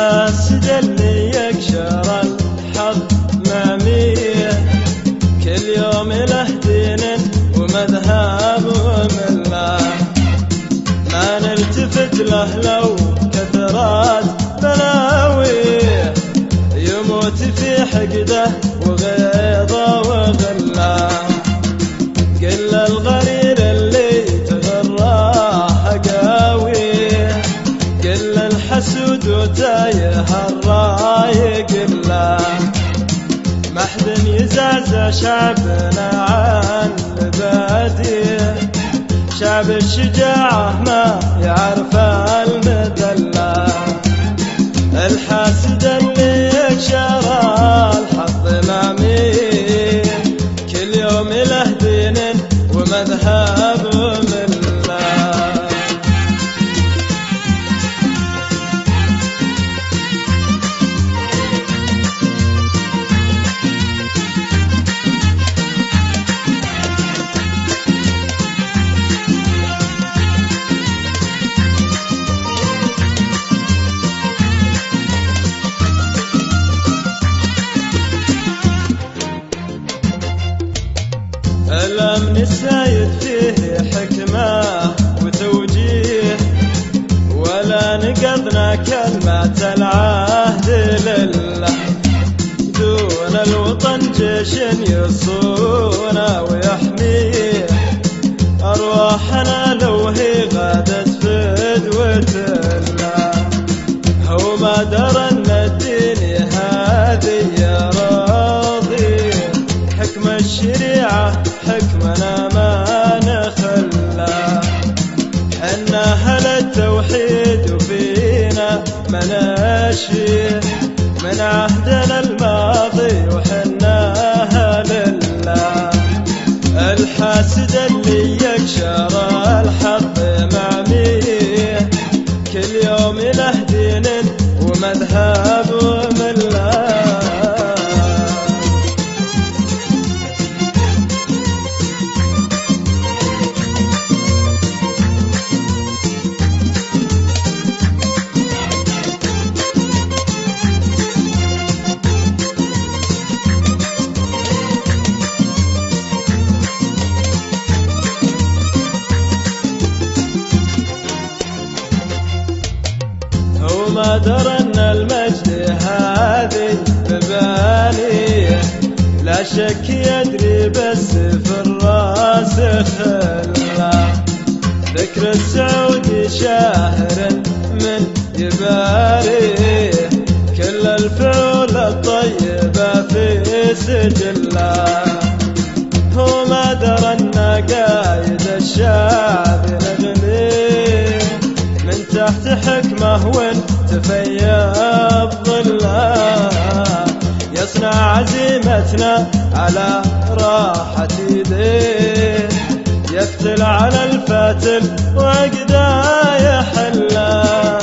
الحاسد اللي الحظ مامية. كل يوم له دين ومذهب ومله ما نلتفت له لو يموت في حقده وغيظه وغله قل الغرير ما حد يزعزع شعبنا عن البادية. شعب الشجاعة ما يعرف المذلة. الحاسد اللي يكشر الحظ مامي كل يوم له دين ومذهب السايد فيه حكمة وتوجيه ولا نقضنا كلمة العهد لله. دون الوطن جيش يصونه حنا أهل التوحيد وفينا مناشي من عهدنا الماضي وحنا أهل الله الحاسد اللي يكشر الحظ معميه كل يوم له دين ومذهب هو ما درى ان المجد هذه بباليه. لا شك يدري بس في الراس خله ذكر السعودي شاهر من يباريه كل الفعول الطيبة في سجله هو ما درى ان قايد الشعب نغليه من تحت حكمه وانت فيض ظلة يصنع عزيمتنا على راحة يديه. يفتل على الفاتل وعقده يحله.